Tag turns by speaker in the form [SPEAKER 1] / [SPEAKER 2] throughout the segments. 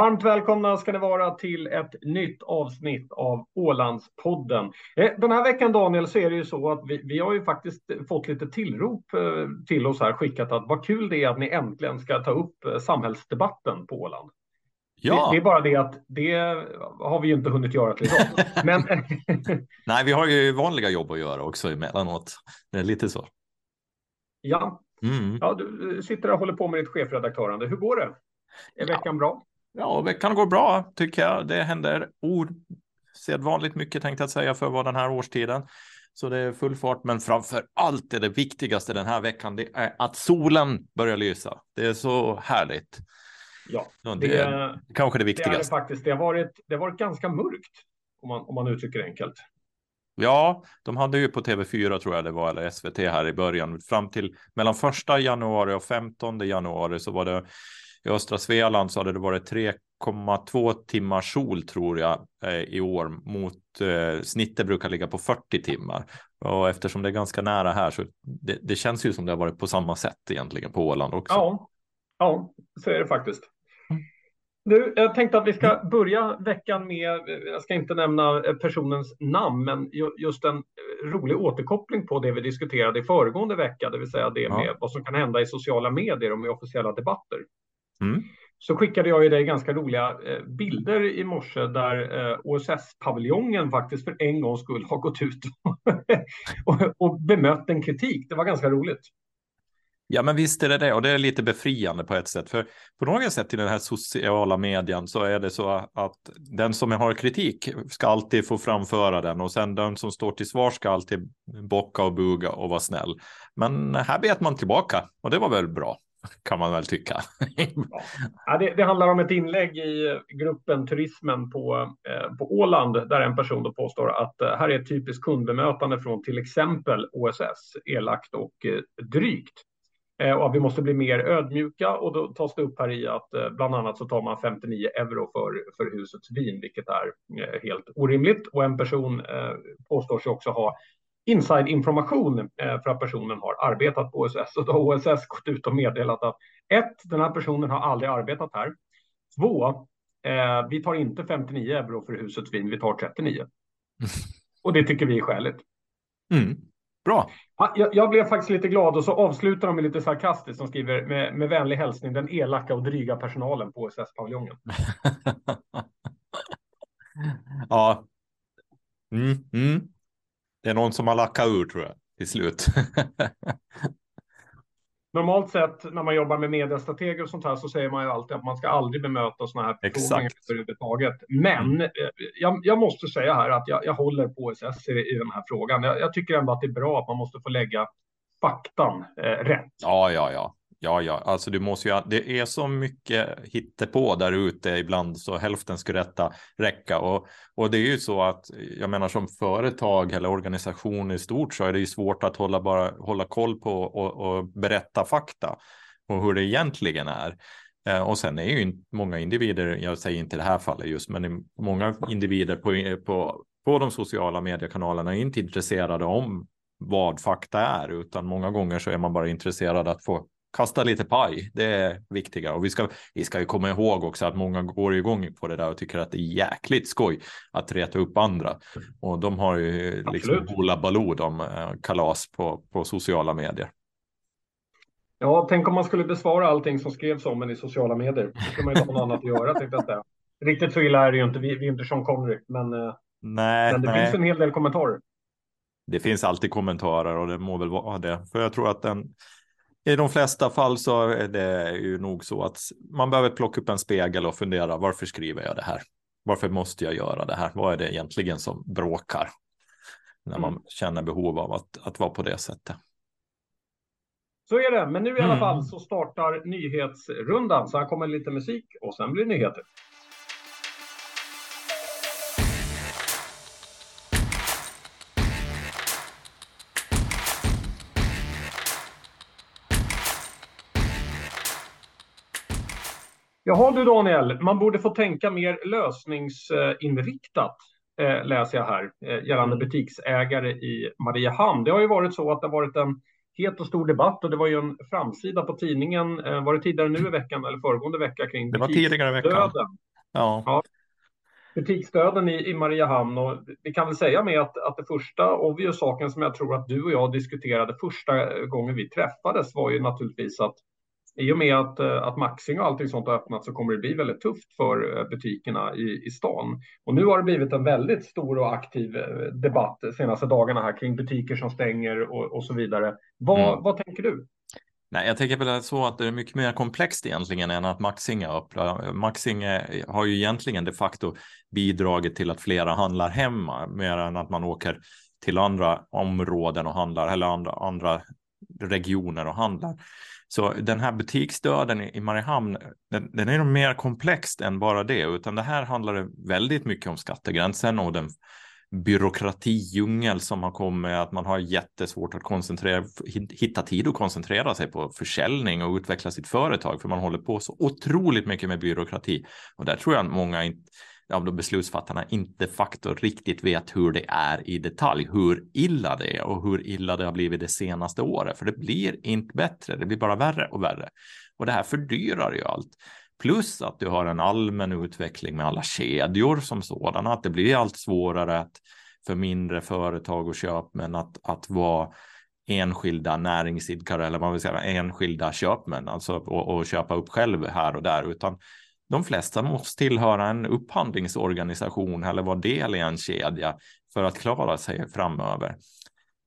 [SPEAKER 1] Varmt välkomna ska ni vara till ett nytt avsnitt av Ålandspodden. Eh, den här veckan Daniel så är det ju så att vi, vi har ju faktiskt fått lite tillrop eh, till oss här skickat att vad kul det är att ni äntligen ska ta upp eh, samhällsdebatten på Åland. Ja. Det, det, är bara det att det har vi ju inte hunnit göra till idag. Men...
[SPEAKER 2] Nej, vi har ju vanliga jobb att göra också emellanåt. Det är lite så.
[SPEAKER 1] Ja, mm. ja du sitter och håller på med ditt chefredaktörande. Hur går det? Är veckan ja. bra?
[SPEAKER 2] Ja, veckan går bra tycker jag. Det händer osedvanligt mycket tänkte jag säga för vara den här årstiden. Så det är full fart, men framför allt är det viktigaste den här veckan, det är att solen börjar lysa. Det är så härligt.
[SPEAKER 1] Ja,
[SPEAKER 2] det, det är kanske det viktigaste. Det, är
[SPEAKER 1] det, faktiskt, det, har varit, det har varit ganska mörkt, om man, om man uttrycker enkelt.
[SPEAKER 2] Ja, de hade ju på TV4 tror jag det var, eller SVT här i början, fram till mellan första januari och 15 januari så var det i östra Svealand så hade det varit 3,2 timmar sol tror jag eh, i år mot eh, snittet brukar ligga på 40 timmar. Och eftersom det är ganska nära här så det, det känns ju som det har varit på samma sätt egentligen på Åland också.
[SPEAKER 1] Ja, ja så är det faktiskt. Nu, jag tänkte att vi ska börja veckan med, jag ska inte nämna personens namn, men just en rolig återkoppling på det vi diskuterade i föregående vecka, det vill säga det med ja. vad som kan hända i sociala medier och med officiella debatter. Mm. Så skickade jag ju dig ganska roliga eh, bilder i morse där eh, OSS-paviljongen faktiskt för en gång skulle ha gått ut och, och bemött en kritik. Det var ganska roligt.
[SPEAKER 2] Ja, men visst är det det och det är lite befriande på ett sätt. För på något sätt i den här sociala medien så är det så att den som har kritik ska alltid få framföra den och sen den som står till svar ska alltid bocka och buga och vara snäll. Men här bet man tillbaka och det var väl bra kan man väl tycka.
[SPEAKER 1] ja, det, det, handlar om ett inlägg i gruppen Turismen på, eh, på Åland där en person då påstår att eh, här är ett typiskt kundbemötande från till exempel OSS, elakt och eh, drygt. Eh, och att vi måste bli mer ödmjuka och då tas det upp här i att eh, bland annat så tar man 59 euro för, för husets vin, vilket är eh, helt orimligt. Och en person eh, påstår sig också ha inside-information eh, för att personen har arbetat på OSS. Och då har OSS gått ut och meddelat att ett, den här personen har aldrig arbetat här. Två, eh, vi tar inte 59 euro för husets vin, vi tar 39. Och det tycker vi är skäligt.
[SPEAKER 2] Mm. Bra.
[SPEAKER 1] Jag, jag, blev faktiskt lite glad och så avslutar de med lite sarkastiskt som skriver med, med vänlig hälsning den elaka och dryga personalen på OSS-paviljongen.
[SPEAKER 2] ja. Mm, mm. Det är någon som har lackat ur tror jag till slut.
[SPEAKER 1] Normalt sett när man jobbar med mediestrateger och sånt här så säger man ju alltid att man ska aldrig bemöta sådana här förfrågningar överhuvudtaget. Men mm. Eh, jag, jag, måste säga här att jag, jag håller på OSS i, i den här frågan. Jag, jag, tycker ändå att det är bra att man måste få lägga faktan eh, rätt.
[SPEAKER 2] Ja, ja, ja. Ja, ja, alltså du måste ju, det är så mycket hittepå där ute ibland så hälften skulle rätta räcka och, och det är ju så att jag menar som företag eller organisation i stort så är det ju svårt att hålla, bara, hålla koll på och, och berätta fakta och hur det egentligen är. Eh, och sen är ju många individer, jag säger inte det här fallet just, men många individer på, på, på de sociala mediekanalerna är inte intresserade om vad fakta är, utan många gånger så är man bara intresserad att få kasta lite paj. Det är viktigare och vi ska, vi ska ju komma ihåg också att många går igång på det där och tycker att det är jäkligt skoj att reta upp andra. Och de har ju liksom Hoola Baloo, de eh, kalas på, på sociala medier.
[SPEAKER 1] Ja, tänk om man skulle besvara allting som skrevs om en i sociala medier. Då skulle man ju ha något annat att göra, tänkte jag säga. Riktigt så illa är det ju inte. Vi, vi är inte Sean Connery, men, eh, nej, men det nej. finns en hel del kommentarer.
[SPEAKER 2] Det finns alltid kommentarer och det må väl vara det. För jag tror att den, i de flesta fall så är det ju nog så att man behöver plocka upp en spegel och fundera varför skriver jag det här? Varför måste jag göra det här? Vad är det egentligen som bråkar? När man mm. känner behov av att, att vara på det sättet.
[SPEAKER 1] Så är det, men nu i alla mm. fall så startar nyhetsrundan. Så här kommer lite musik och sen blir det nyheter. Jaha du Daniel, man borde få tänka mer lösningsinriktat eh, läser jag här, eh, gällande mm. butiksägare i Mariehamn. Det har ju varit så att det har varit en het och stor debatt och det var ju en framsida på tidningen, var det tidigare nu i veckan eller föregående vecka kring
[SPEAKER 2] Det var tidigare i veckan.
[SPEAKER 1] Ja. ja butiksdöden i, i Mariehamn och vi kan väl säga med att, att det första obvious saken som jag tror att du och jag diskuterade första gången vi träffades var ju naturligtvis att i och med att, eh, att Maxing och allting sånt har öppnat så kommer det bli väldigt tufft för eh, butikerna i, i stan. Och nu har det blivit en väldigt stor och aktiv eh, debatt de senaste dagarna här kring butiker som stänger och, och så vidare. Vad, mm. vad tänker du?
[SPEAKER 2] Nej, jag tänker väl så att det är mycket mer komplext egentligen än att Maxing är öppna. Maxing har ju egentligen de facto bidragit till att flera handlar hemma mer än att man åker till andra områden och handlar eller andra, andra regioner och handlar. Så den här butiksdöden i Mariehamn, den, den är nog mer komplext än bara det, utan det här handlar väldigt mycket om skattegränsen och den byråkratidjungel som har kommit, att man har jättesvårt att koncentrera, hitta tid att koncentrera sig på försäljning och utveckla sitt företag, för man håller på så otroligt mycket med byråkrati. Och där tror jag att många inte av de beslutsfattarna inte faktor riktigt vet hur det är i detalj, hur illa det är och hur illa det har blivit det senaste året. För det blir inte bättre, det blir bara värre och värre. Och det här fördyrar ju allt. Plus att du har en allmän utveckling med alla kedjor som sådana, att det blir allt svårare att för mindre företag och köpmän att, att vara enskilda näringsidkare eller man vill säga, enskilda köpmän, alltså och, och köpa upp själv här och där, utan de flesta måste tillhöra en upphandlingsorganisation eller vara del i en kedja för att klara sig framöver.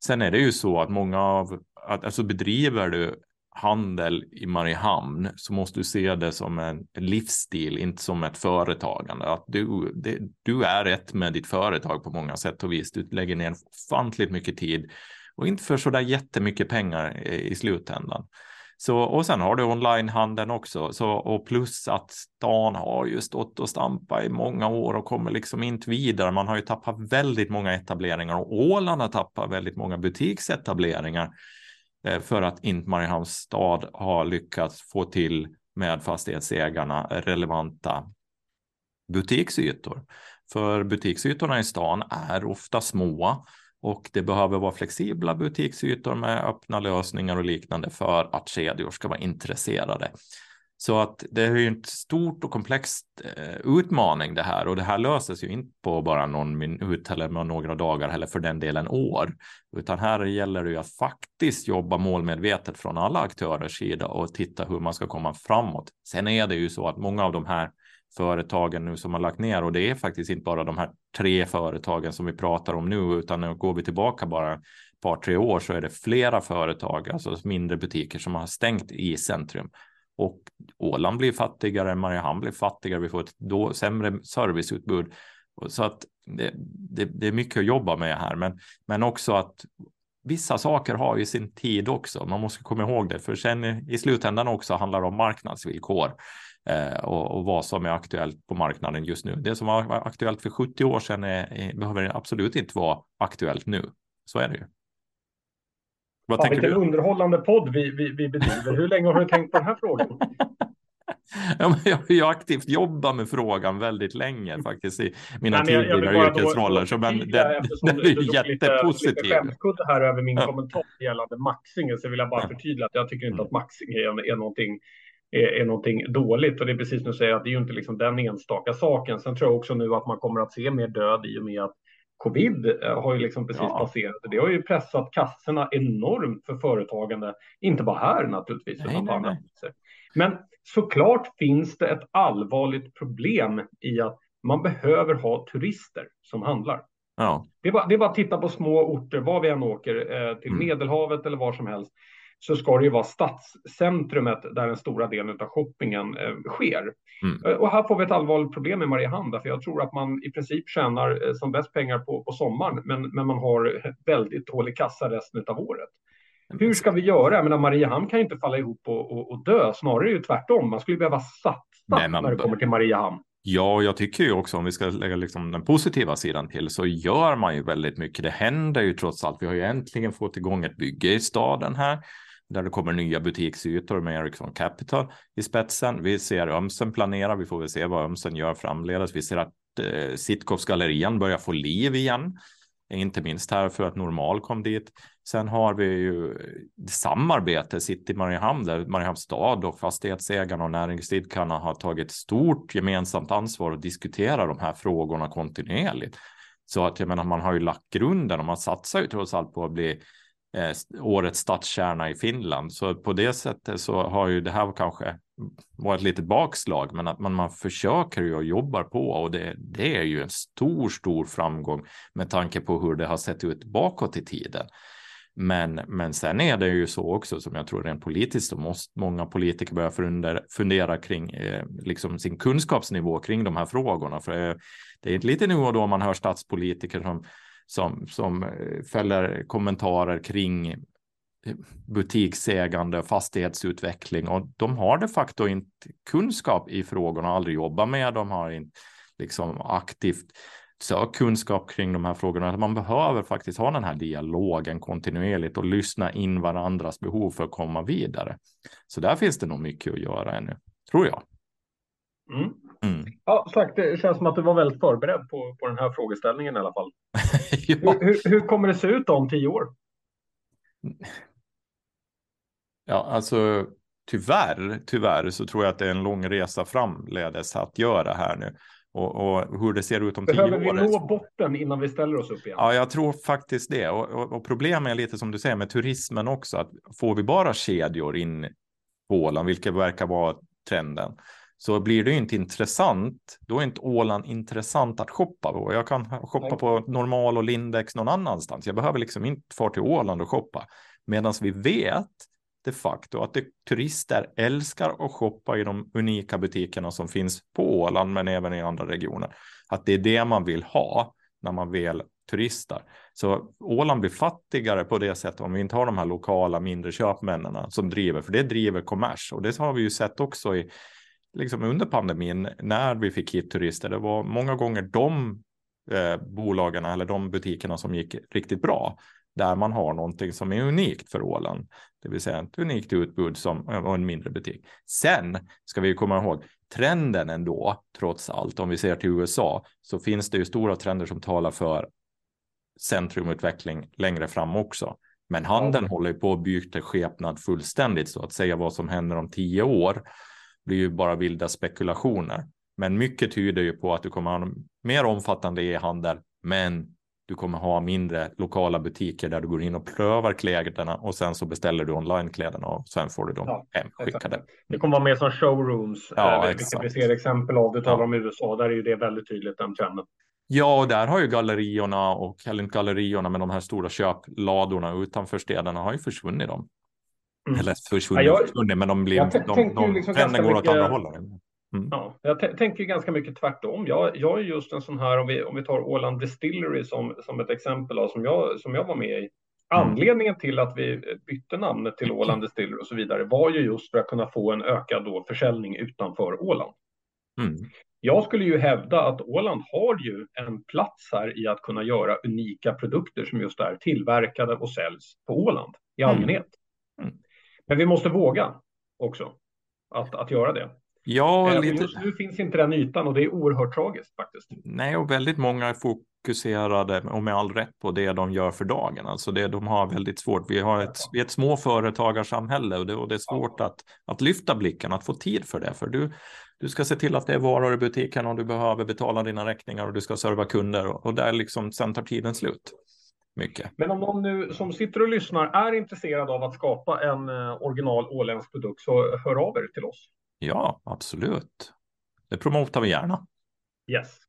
[SPEAKER 2] Sen är det ju så att många av, alltså bedriver du handel i Mariehamn så måste du se det som en livsstil, inte som ett företagande. Att du, det, du är ett med ditt företag på många sätt och vis. Du lägger ner ofantligt mycket tid och inte för så där jättemycket pengar i slutändan. Så, och sen har du onlinehandeln också. Så, och plus att stan har ju stått och stampat i många år och kommer liksom inte vidare. Man har ju tappat väldigt många etableringar och Åland har tappat väldigt många butiksetableringar eh, för att inte Mariehamns stad har lyckats få till med fastighetsägarna relevanta butiksytor. För butiksytorna i stan är ofta små och det behöver vara flexibla butiksytor med öppna lösningar och liknande för att kedjor ska vara intresserade. Så att det är ju en stort och komplext eh, utmaning det här och det här löses ju inte på bara någon minut eller några dagar eller för den delen år, utan här gäller det ju att faktiskt jobba målmedvetet från alla aktörers sida och titta hur man ska komma framåt. Sen är det ju så att många av de här företagen nu som har lagt ner och det är faktiskt inte bara de här tre företagen som vi pratar om nu utan nu går vi tillbaka bara ett par tre år så är det flera företag, alltså mindre butiker som har stängt i centrum och Åland blir fattigare, Mariehamn blir fattigare, vi får ett då sämre serviceutbud. Så att det, det, det, är mycket att jobba med här, men, men också att vissa saker har ju sin tid också. Man måste komma ihåg det, för sen i slutändan också handlar det om marknadsvillkor eh, och, och, vad som är aktuellt på marknaden just nu. Det som var aktuellt för 70 år sedan är, är, behöver absolut inte vara aktuellt nu. Så är det ju.
[SPEAKER 1] Vad ja, tänker vilken du? underhållande podd vi, vi, vi bedriver. Hur länge har du tänkt på den här frågan?
[SPEAKER 2] Ja, jag har ju aktivt jobbat med frågan väldigt länge faktiskt i mina tidigare yrkesroller. Så men det, det är ju jättepositivt.
[SPEAKER 1] Lite här över min kommentar gällande Maxingen så vill jag bara förtydliga att jag tycker inte att mm. Maxing är, är någonting är, är någonting dåligt och det är precis som du säger att det är ju inte liksom den enstaka saken. Sen tror jag också nu att man kommer att se mer död i och med att covid eh, har ju liksom precis ja. passerat. Det har ju pressat kassorna enormt för företagande, inte bara här naturligtvis, nej, utan på andra platser. Men såklart finns det ett allvarligt problem i att man behöver ha turister som handlar. Ja. Det, är bara, det är bara att titta på små orter, var vi än åker, eh, till mm. Medelhavet eller var som helst så ska det ju vara stadscentrumet där den stora delen av shoppingen eh, sker. Mm. Eh, och här får vi ett allvarligt problem med Mariehamn, för jag tror att man i princip tjänar eh, som bäst pengar på, på sommaren, men, men man har väldigt dålig kassa resten av året. Hur ska vi göra? Jag menar, Mariehamn kan ju inte falla ihop och, och, och dö, snarare är det tvärtom. Man skulle behöva satsa man... när det kommer till Mariehamn.
[SPEAKER 2] Ja, jag tycker ju också om vi ska lägga liksom den positiva sidan till så gör man ju väldigt mycket. Det händer ju trots allt. Vi har ju äntligen fått igång ett bygge i staden här där det kommer nya butiksytor med Ericsson Capital i spetsen. Vi ser Ömsen planera, vi får väl se vad Ömsen gör framledes. Vi ser att eh, Sitkovs gallerian börjar få liv igen. inte minst här för att Normal kom dit. Sen har vi ju eh, samarbete, City Mariehamn, där Mariehamns stad och fastighetsägarna och näringsidkarna har tagit stort gemensamt ansvar och diskuterar de här frågorna kontinuerligt. Så att jag menar, man har ju lagt grunden och man satsar ju trots allt på att bli eh, årets stadskärna i Finland. Så på det sättet så har ju det här kanske varit ett litet bakslag, men att man, man försöker ju och jobbar på och det, det är ju en stor, stor framgång med tanke på hur det har sett ut bakåt i tiden. Men, men sen är det ju så också som jag tror rent politiskt så måste många politiker börja fundera, fundera kring eh, liksom sin kunskapsnivå kring de här frågorna. För eh, det är lite nu och då man hör statspolitiker som, som, som eh, fäller kommentarer kring butiksägande butiksägande, fastighetsutveckling och de har de facto inte kunskap i frågorna, aldrig jobbat med, de har inte liksom aktivt sök kunskap kring de här frågorna. Man behöver faktiskt ha den här dialogen kontinuerligt och lyssna in varandras behov för att komma vidare. Så där finns det nog mycket att göra ännu, tror jag.
[SPEAKER 1] Mm. Mm. Ja, sagt, det känns som att du var väldigt förberedd på, på den här frågeställningen i alla fall. ja. hur, hur, hur, kommer det se ut om tio år?
[SPEAKER 2] Ja, alltså tyvärr, tyvärr så tror jag att det är en lång resa framledes att göra här nu och, och, hur det ser ut om
[SPEAKER 1] Behöver
[SPEAKER 2] tio år.
[SPEAKER 1] Behöver vi nå botten innan vi ställer oss upp igen?
[SPEAKER 2] Ja, jag tror faktiskt det. Och, och, och problemet är lite som du säger med turismen också, att får vi bara kedjor in på Åland, vilket verkar vara trenden, så blir det inte intressant. Då är inte Åland intressant att shoppa på. Jag kan shoppa Nej. på Normal och Lindex någon annanstans. Jag behöver liksom inte fara till Åland och shoppa. Medan vi vet de facto att det, turister älskar att shoppa i de unika butikerna som finns på Åland men även i andra regioner. Att det är det man vill ha när man väl turistar. Så Åland blir fattigare på det sättet om vi inte har de här lokala mindre köpmännen som driver, för det driver kommers och det har vi ju sett också i liksom under pandemin när vi fick hit turister. Det var många gånger de eh, bolagen eller de butikerna som gick riktigt bra där man har någonting som är unikt för Åland, det vill säga ett unikt utbud som, och en mindre butik. Sen ska vi komma ihåg trenden ändå, trots allt, om vi ser till USA, så finns det ju stora trender som talar för centrumutveckling längre fram också. Men handeln ja. håller på att byta skepnad fullständigt, så att säga vad som händer om tio år blir ju bara vilda spekulationer. Men mycket tyder ju på att du kommer ha mer omfattande e-handel, men du kommer ha mindre lokala butiker där du går in och prövar kläderna och sen så beställer du online kläderna och sen får du dem ja, hemskickade.
[SPEAKER 1] Det kommer vara mer som showrooms, ja, eh, vilket vi ser exempel av. Du talar ja. om USA, där är ju det väldigt tydligt den trenden.
[SPEAKER 2] Ja, och där har ju galleriorna och, eller inte galleriorna, men de här stora köpladorna utanför städerna har ju försvunnit. Dem. Mm. Eller försvunnit, ja, jag, men de blir, de, de, liksom trenden går åt andra hållet.
[SPEAKER 1] Mm. Ja, jag tänker ganska mycket tvärtom. Jag, jag är just en sån här, om vi, om vi tar Åland Distillery som, som ett exempel av, som, jag, som jag var med i. Mm. Anledningen till att vi bytte namnet till Åland Distillery och så vidare var ju just för att kunna få en ökad då försäljning utanför Åland. Mm. Jag skulle ju hävda att Åland har ju en plats här i att kunna göra unika produkter som just är tillverkade och säljs på Åland i mm. allmänhet. Mm. Men vi måste våga också att, att göra det.
[SPEAKER 2] Ja,
[SPEAKER 1] eh, lite... Just nu finns inte den ytan och det är oerhört tragiskt faktiskt.
[SPEAKER 2] Nej, och väldigt många är fokuserade och med all rätt på det de gör för dagen. Alltså det de har väldigt svårt. Vi har ett, vi ett småföretagarsamhälle och det, och det är svårt ja. att, att lyfta blicken, att få tid för det. För du, du ska se till att det är varor i butiken och du behöver betala dina räkningar och du ska serva kunder och, och där liksom sen tar tiden slut. Mycket.
[SPEAKER 1] Men om någon nu som sitter och lyssnar är intresserad av att skapa en eh, original åländsk produkt så hör av er till oss.
[SPEAKER 2] Ja, absolut. Det promotar vi gärna.
[SPEAKER 1] Yes.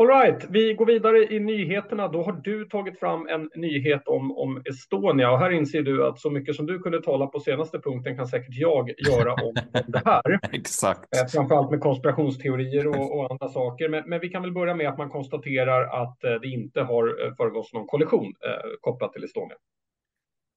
[SPEAKER 1] All right, vi går vidare i nyheterna. Då har du tagit fram en nyhet om, om Estonia och här inser du att så mycket som du kunde tala på senaste punkten kan säkert jag göra om, om det här.
[SPEAKER 2] Exakt.
[SPEAKER 1] Eh, framförallt med konspirationsteorier och, och andra saker. Men, men, vi kan väl börja med att man konstaterar att eh, det inte har eh, föregått någon kollision eh, kopplat till Estonia.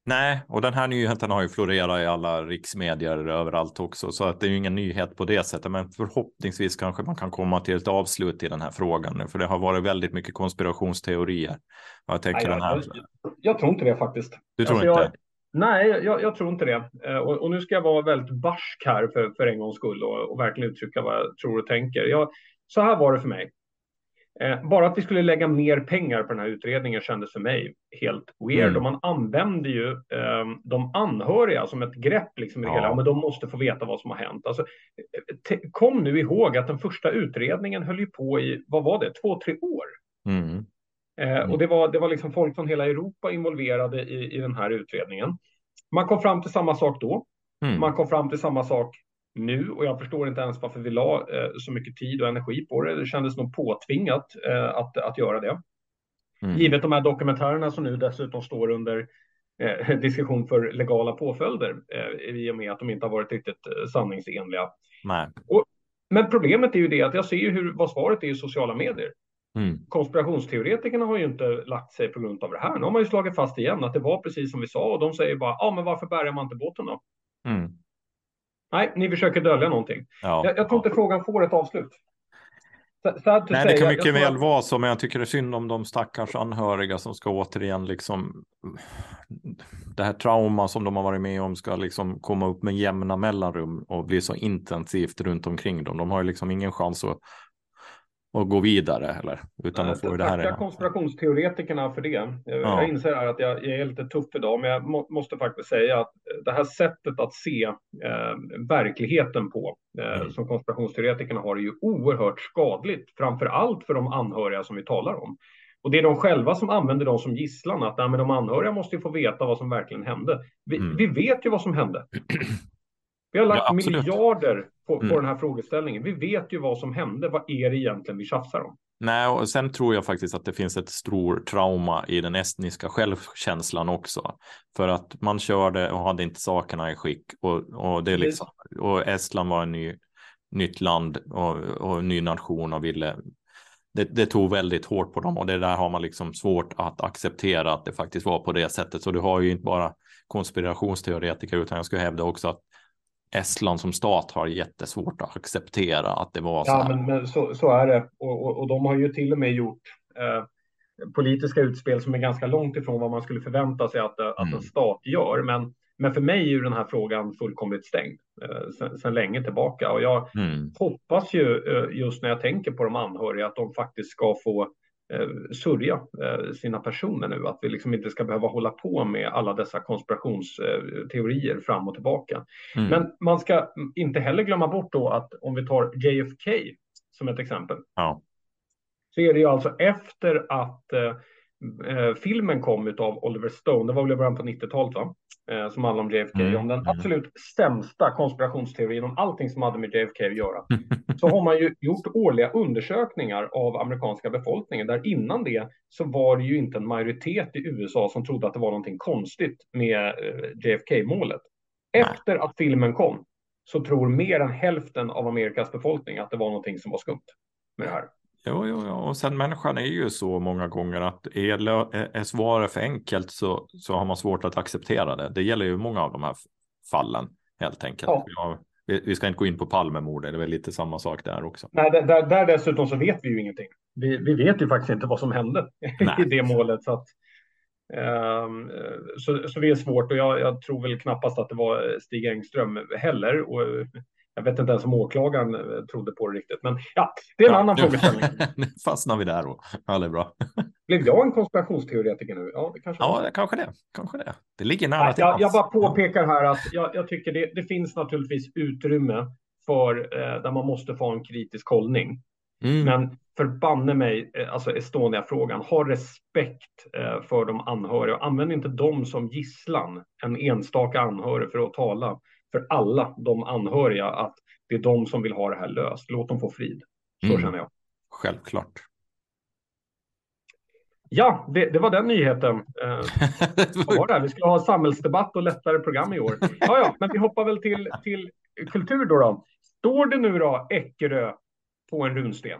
[SPEAKER 2] Nej, och den här nyheten har ju florerat i alla riksmedier överallt också, så att det är ju ingen nyhet på det sättet. Men förhoppningsvis kanske man kan komma till ett avslut i den här frågan nu, för det har varit väldigt mycket konspirationsteorier. Jag tänker nej, den här.
[SPEAKER 1] Jag, jag, tror inte det faktiskt.
[SPEAKER 2] Du tror alltså, inte?
[SPEAKER 1] nej, jag, jag, tror inte det. Eh, och, och, nu ska jag vara väldigt barsk här för, för en gångs skull och, och verkligen uttrycka vad jag tror och tänker. Jag, så här var det för mig. Eh, bara att vi skulle lägga mer pengar på den här utredningen kändes för mig helt weird. Mm. Och man använder ju eh, de anhöriga som ett grepp liksom ja. hela. Men de måste få veta vad som har hänt. Alltså, kom nu ihåg att den första utredningen höll ju på i, vad var det, två, tre år. Mm. Eh, mm. och det var, det var liksom folk från hela Europa involverade i, i den här utredningen. Man kom fram till samma sak då. Mm. Man kom fram till samma sak nu och jag förstår inte ens varför vi la eh, så mycket tid och energi på det. Det kändes nog påtvingat eh, att, att göra det. Mm. Givet de här dokumentärerna som nu dessutom står under eh, diskussion för legala påföljder eh, i och med att de inte har varit riktigt eh, sanningsenliga. Och, men problemet är ju det att jag ser ju hur, vad svaret är i sociala medier. Mm. Konspirationsteoretikerna har ju inte lagt sig på grund av det här. Nu har man ju slagit fast igen att det var precis som vi sa och de säger bara, ja men varför bärgar man inte båten då? Mm. Nej, ni försöker dölja någonting. Ja. Jag, jag tror inte frågan får ett avslut.
[SPEAKER 2] Nej, det kan mycket väl vara så, men jag tycker det är synd om de stackars anhöriga som ska återigen liksom det här trauma som de har varit med om ska liksom komma upp med jämna mellanrum och bli så intensivt runt omkring dem. De har ju liksom ingen chans att och gå vidare eller? Utan att få det här.
[SPEAKER 1] Tacka konspirationsteoretikerna för det. Jag, ja. jag inser att jag, jag, är lite tuff idag, men jag må, måste faktiskt säga att det här sättet att se eh, verkligheten på eh, mm. som konspirationsteoretikerna har är ju oerhört skadligt, framför allt för de anhöriga som vi talar om. Och det är de själva som använder dem som gisslan, att nej, men de anhöriga måste ju få veta vad som verkligen hände. Vi, mm. vi vet ju vad som hände. Vi har lagt ja, miljarder på, på mm. den här frågeställningen. Vi vet ju vad som hände. Vad är det egentligen vi tjafsar om?
[SPEAKER 2] Nej, och sen tror jag faktiskt att det finns ett stort trauma i den estniska självkänslan också. För att man körde och hade inte sakerna i skick och, och det liksom, och Estland var en ny, nytt land och, och en ny nation och ville det, det, tog väldigt hårt på dem och det där har man liksom svårt att acceptera att det faktiskt var på det sättet. Så du har ju inte bara konspirationsteoretiker utan jag skulle hävda också att Estland som stat har jättesvårt att acceptera att det var så
[SPEAKER 1] här. Ja, men, men så, så, är det. Och, och, och, de har ju till och med gjort eh, politiska utspel som är ganska långt ifrån vad man skulle förvänta sig att, att mm. en stat gör. Men, men för mig är ju den här frågan fullkomligt stängd eh, sedan länge tillbaka. Och jag mm. hoppas ju eh, just när jag tänker på de anhöriga att de faktiskt ska få Eh, sörja eh, sina personer nu, att vi liksom inte ska behöva hålla på med alla dessa konspirationsteorier fram och tillbaka. Mm. Men man ska inte heller glömma bort då att om vi tar JFK som ett exempel,
[SPEAKER 2] ja.
[SPEAKER 1] så är det ju alltså efter att eh, eh, filmen kom av Oliver Stone, det var väl i början på 90-talet va? Eh, som handlar om JFK, mm. om den mm. absolut sämsta konspirationsteorin om allting som hade med JFK att göra. så har man ju gjort årliga undersökningar av amerikanska befolkningen, där innan det så var det ju inte en majoritet i USA som trodde att det var någonting konstigt med eh, JFK-målet. Efter att filmen kom så tror mer än hälften av Amerikas befolkning att det var någonting som var skumt med det här.
[SPEAKER 2] Jo, jo, jo, och sen människan är ju så många gånger att är, är svaret för enkelt så, så har man svårt att acceptera det. Det gäller ju många av de här fallen helt enkelt. Ja. Vi, vi ska inte gå in på Palmemordet, det är väl lite samma sak där också.
[SPEAKER 1] Nej, där, där dessutom så vet vi ju ingenting. Vi, vi vet ju faktiskt inte vad som hände i det målet. Så, att, um, så, så det är svårt och jag, jag, tror väl knappast att det var Stig Engström heller. Och jag vet inte ens om åklagaren eh, trodde på det riktigt, men ja, det är en ja, annan frågeställning.
[SPEAKER 2] nu fastnar vi där och ja, det är bra.
[SPEAKER 1] Blev jag en konspirationsteoretiker nu? Ja, det kanske,
[SPEAKER 2] ja, det, kanske det. Kanske det. Det ligger nära till
[SPEAKER 1] jag, jag bara påpekar här att jag, jag tycker det, det, finns naturligtvis utrymme för eh, där man måste få en kritisk hållning. Mm. Men förbanne mig, eh, alltså Estonia-frågan, ha respekt eh, för de anhöriga och använd inte dem som gisslan, en enstaka anhörig för att tala för alla de anhöriga att det är de som vill ha det här löst. Låt dem få frid. Så mm. känner jag.
[SPEAKER 2] Självklart.
[SPEAKER 1] Ja, det, det, var den nyheten. Eh, var det? Vi skulle ha samhällsdebatt och lättare program i år. Ja, ja, men vi hoppar väl till, till kultur då, då. Står det nu då Eckerö på en runsten?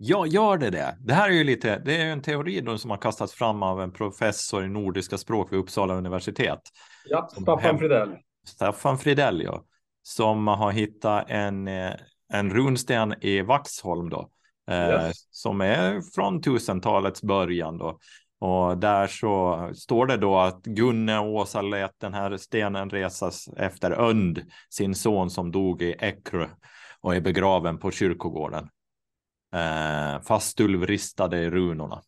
[SPEAKER 2] Ja, gör det det? Det här är ju lite, det är en teori då som har kastats fram av en professor i nordiska språk vid Uppsala universitet.
[SPEAKER 1] Ja, Staffan Fridell.
[SPEAKER 2] Staffan Fridell, ja. Som har hittat en, eh, en runsten i Vaxholm då. Eh, yes. Som är från tusentalets början då. Och där så står det då att Gunne och Åsa lät den här stenen resas efter Önd, sin son som dog i Ekrö och är begraven på kyrkogården. Eh, fastulvristade runorna.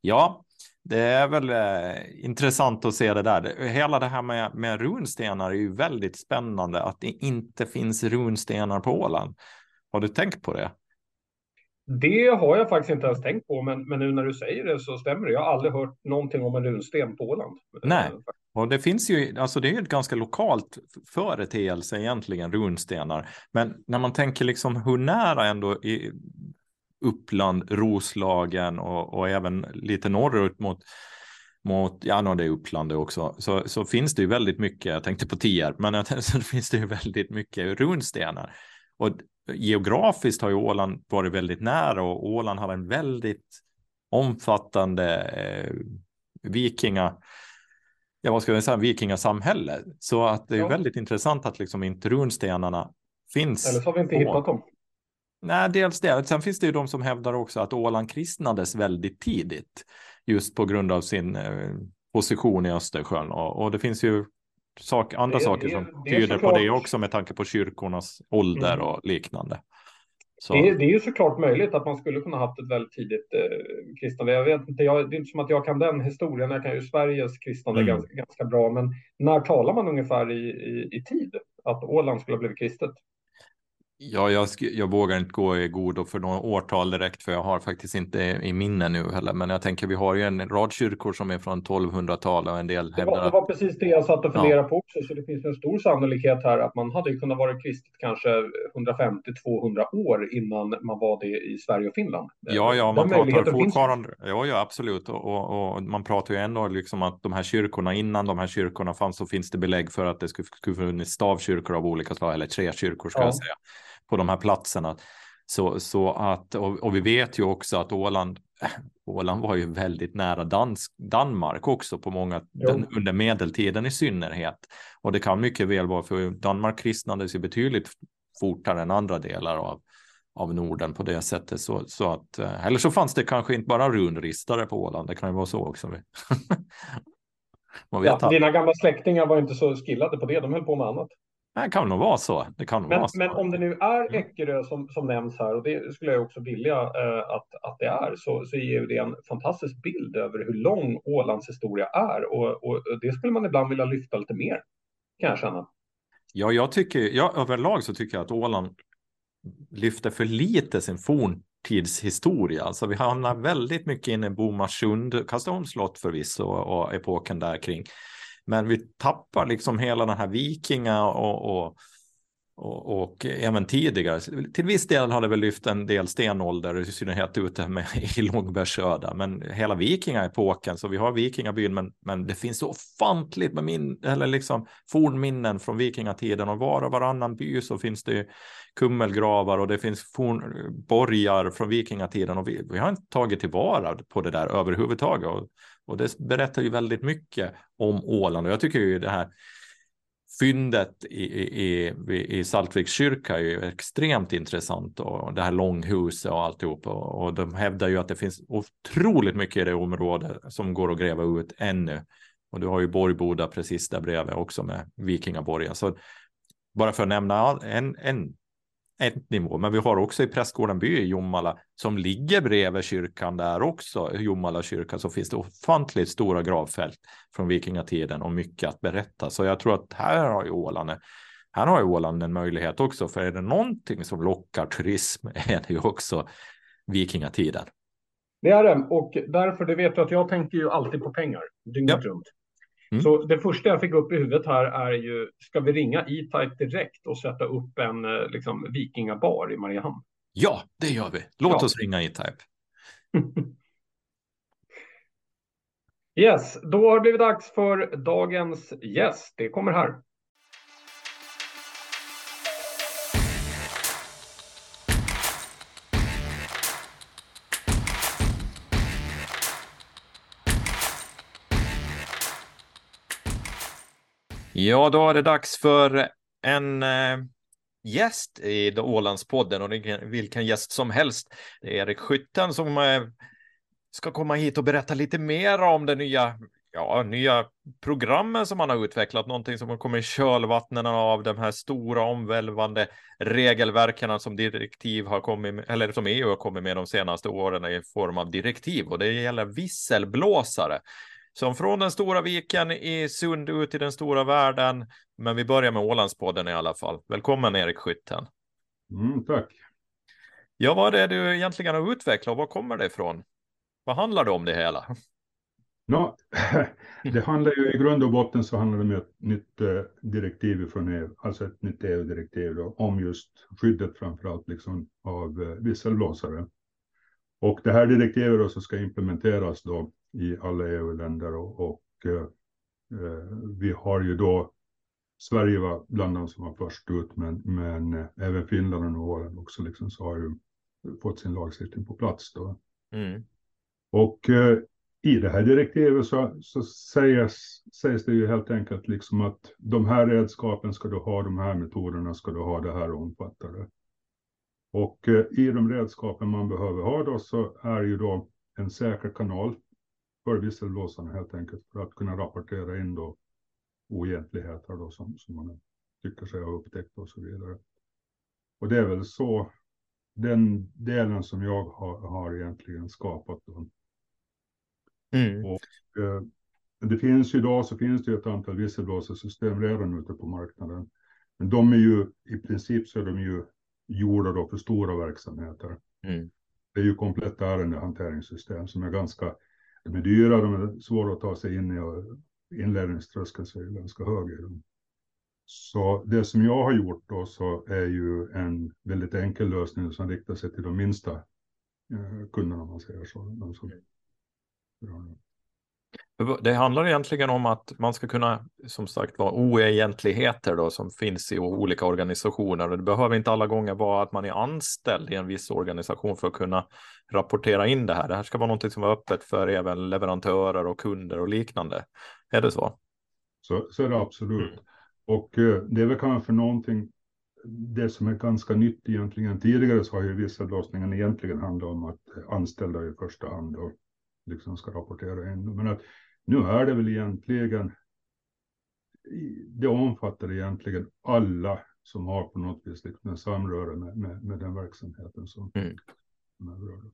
[SPEAKER 2] Ja, det är väl eh, intressant att se det där. Hela det här med, med runstenar är ju väldigt spännande att det inte finns runstenar på Åland. Har du tänkt på det?
[SPEAKER 1] Det har jag faktiskt inte ens tänkt på, men, men nu när du säger det så stämmer det. Jag har aldrig hört någonting om en runsten på Åland.
[SPEAKER 2] Nej, och det finns ju, alltså det är ju ett ganska lokalt företeelse egentligen, runstenar. Men när man tänker liksom hur nära ändå i Uppland, Roslagen och, och även lite norrut mot mot, ja, no, det är Uppland också, så, så finns det ju väldigt mycket, jag tänkte på Tierp, men så finns det ju väldigt mycket runstenar. Och geografiskt har ju Åland varit väldigt nära och Åland har en väldigt omfattande eh, vikinga, ja vad ska jag säga, vikingasamhälle. Så att det är ja. väldigt intressant att liksom inte runstenarna finns.
[SPEAKER 1] Eller så har vi inte hittat dem.
[SPEAKER 2] Nej, dels det. Sen finns det ju de som hävdar också att Åland kristnades väldigt tidigt. Just på grund av sin eh, position i Östersjön. Och, och det finns ju sak, andra det, saker som det, tyder såklart... på det också med tanke på kyrkornas ålder mm. och liknande.
[SPEAKER 1] Så. Det, det, är ju såklart möjligt att man skulle kunna haft ett väldigt tidigt eh, kristnande. Jag vet inte, jag, det är inte som att jag kan den historien. Jag kan ju Sveriges kristnande mm. ganska, ganska bra, men när talar man ungefär i, i, i tid att Åland skulle ha blivit kristet?
[SPEAKER 2] Ja, jag, jag vågar inte gå i god för några årtal direkt, för jag har faktiskt inte i minne nu heller. Men jag tänker, vi har ju en rad kyrkor som är från 1200-talet och en del
[SPEAKER 1] det var, det var precis det jag satt och funderade ja. på också, så det finns en stor sannolikhet här att man hade kunnat vara kristet kanske 150-200 år innan man var det i Sverige och Finland.
[SPEAKER 2] Ja, ja, man pratar fortfarande. Ja, ja, absolut. Och, och, och, man pratar ju ändå liksom att de här kyrkorna, innan de här kyrkorna fanns, så finns det belägg för att det skulle, skulle funnits stavkyrkor av olika slag, eller tre kyrkor ska ja. jag säga på de här platserna. Så, så att, och, och vi vet ju också att Åland, Åland var ju väldigt nära Dansk, Danmark också på många, den, under medeltiden i synnerhet. Och det kan mycket väl vara för Danmark kristnades ju betydligt fortare än andra delar av, av Norden på det sättet. Så, så att, eh, eller så fanns det kanske inte bara runristare på Åland, det kan ju vara så också.
[SPEAKER 1] ja, dina gamla släktingar var inte så skillade på det, de höll på med annat.
[SPEAKER 2] Det kan nog vara så. Det kan
[SPEAKER 1] men,
[SPEAKER 2] vara så.
[SPEAKER 1] men om det nu är. Eckerö som, som nämns här, och det skulle jag också vilja eh, att, att det är, så, så ger det en fantastisk bild över hur lång Ålands historia är. Och, och det skulle man ibland vilja lyfta lite mer, kan jag känna.
[SPEAKER 2] Ja, jag tycker, ja, överlag så tycker jag att Åland lyfter för lite sin forntidshistoria. Alltså vi hamnar väldigt mycket inne i Bomarsund, Kastaholms slott förvisso och epoken där kring. Men vi tappar liksom hela den här vikinga och, och, och, och eh, även tidigare. Till viss del har det väl lyft en del stenålder, i synnerhet ute med, i Långbergsöda. Men hela vikingaepoken, så vi har vikingabyn, men, men det finns så ofantligt med min, eller liksom fornminnen från vikingatiden och var och varannan by så finns det kummelgravar och det finns forn, borgar från vikingatiden och vi, vi har inte tagit tillvara på det där överhuvudtaget. Och, och det berättar ju väldigt mycket om Åland och jag tycker ju det här fyndet i, i, i, i Saltviks kyrka är ju extremt intressant och det här långhuset och alltihop och, och de hävdar ju att det finns otroligt mycket i det området som går att gräva ut ännu. Och du har ju Borgboda precis där bredvid också med vikingaborgen. Så bara för att nämna en, en ett nivå. Men vi har också i Prästgården by i Jomala som ligger bredvid kyrkan där också, Jomala kyrka, så finns det ofantligt stora gravfält från vikingatiden och mycket att berätta. Så jag tror att här har ju Åland, här har ju Åland en möjlighet också, för är det någonting som lockar turism är det ju också vikingatiden.
[SPEAKER 1] Det är det, och därför, det vet du att jag tänker ju alltid på pengar dygnet ja. runt. Mm. Så det första jag fick upp i huvudet här är ju, ska vi ringa E-Type direkt och sätta upp en eh, liksom, vikingabar i Mariehamn?
[SPEAKER 2] Ja, det gör vi. Låt ja. oss ringa E-Type.
[SPEAKER 1] yes, då har det blivit dags för dagens gäst. Det kommer här.
[SPEAKER 2] Ja, då är det dags för en eh, gäst i Ålandspodden och det är vilken gäst som helst. Det är Erik Skytten som eh, ska komma hit och berätta lite mer om det nya ja, nya programmen som man har utvecklat, någonting som har kommit i kölvattnen av de här stora omvälvande regelverken som direktiv har kommit med, eller som EU har kommit med de senaste åren i form av direktiv och det gäller visselblåsare. Som från den stora viken i Sund ut i den stora världen. Men vi börjar med Ålandspodden i alla fall. Välkommen Erik Skytten.
[SPEAKER 3] Mm, tack.
[SPEAKER 2] Ja, vad är det du egentligen har utvecklat och var kommer det ifrån? Vad handlar det om det hela?
[SPEAKER 3] No, det handlar ju i grund och botten så handlar det om ett nytt eh, direktiv från EU, alltså ett nytt EU-direktiv om just skyddet framförallt liksom av eh, visselblåsare. Och det här direktivet då så ska implementeras då i alla EU-länder och, och eh, vi har ju då Sverige var bland de som var först ut, men, men eh, även Finland och Norge också liksom så har ju fått sin lagstiftning på plats då. Mm. Och eh, i det här direktivet så, så sägs, sägs det ju helt enkelt liksom att de här redskapen ska du ha, de här metoderna ska du ha, det här omfattade. Och eh, i de redskapen man behöver ha då så är ju då en säker kanal för visselblåsarna helt enkelt för att kunna rapportera in då oegentligheter då som, som man tycker sig ha upptäckt och så vidare. Och det är väl så den delen som jag har, har egentligen skapat. Mm. Och, eh, det finns ju idag så finns det ett antal visselblåsarsystem redan ute på marknaden. Men de är ju i princip så är de ju gjorda då för stora verksamheter. Mm. Det är ju kompletta ärendehanteringssystem som är ganska, de är dyra, de är svåra att ta sig in i och inlärningströskeln är ganska hög. Så det som jag har gjort då så är ju en väldigt enkel lösning som riktar sig till de minsta eh, kunderna om man säger så.
[SPEAKER 2] Det handlar egentligen om att man ska kunna, som sagt vara oegentligheter då som finns i olika organisationer. Det behöver inte alla gånger vara att man är anställd i en viss organisation för att kunna rapportera in det här. Det här ska vara något som är öppet för även leverantörer och kunder och liknande. Är det så?
[SPEAKER 3] Så, så är det absolut. Mm. Och eh, det är väl kanske någonting, det som är ganska nytt egentligen. Tidigare så har ju vissa låsningar egentligen handlat om att anställda i första hand och liksom ska rapportera in. Men att nu är det väl egentligen, det omfattar egentligen alla som har på något vis liksom en samröre med, med, med den verksamheten som, mm. är berörda.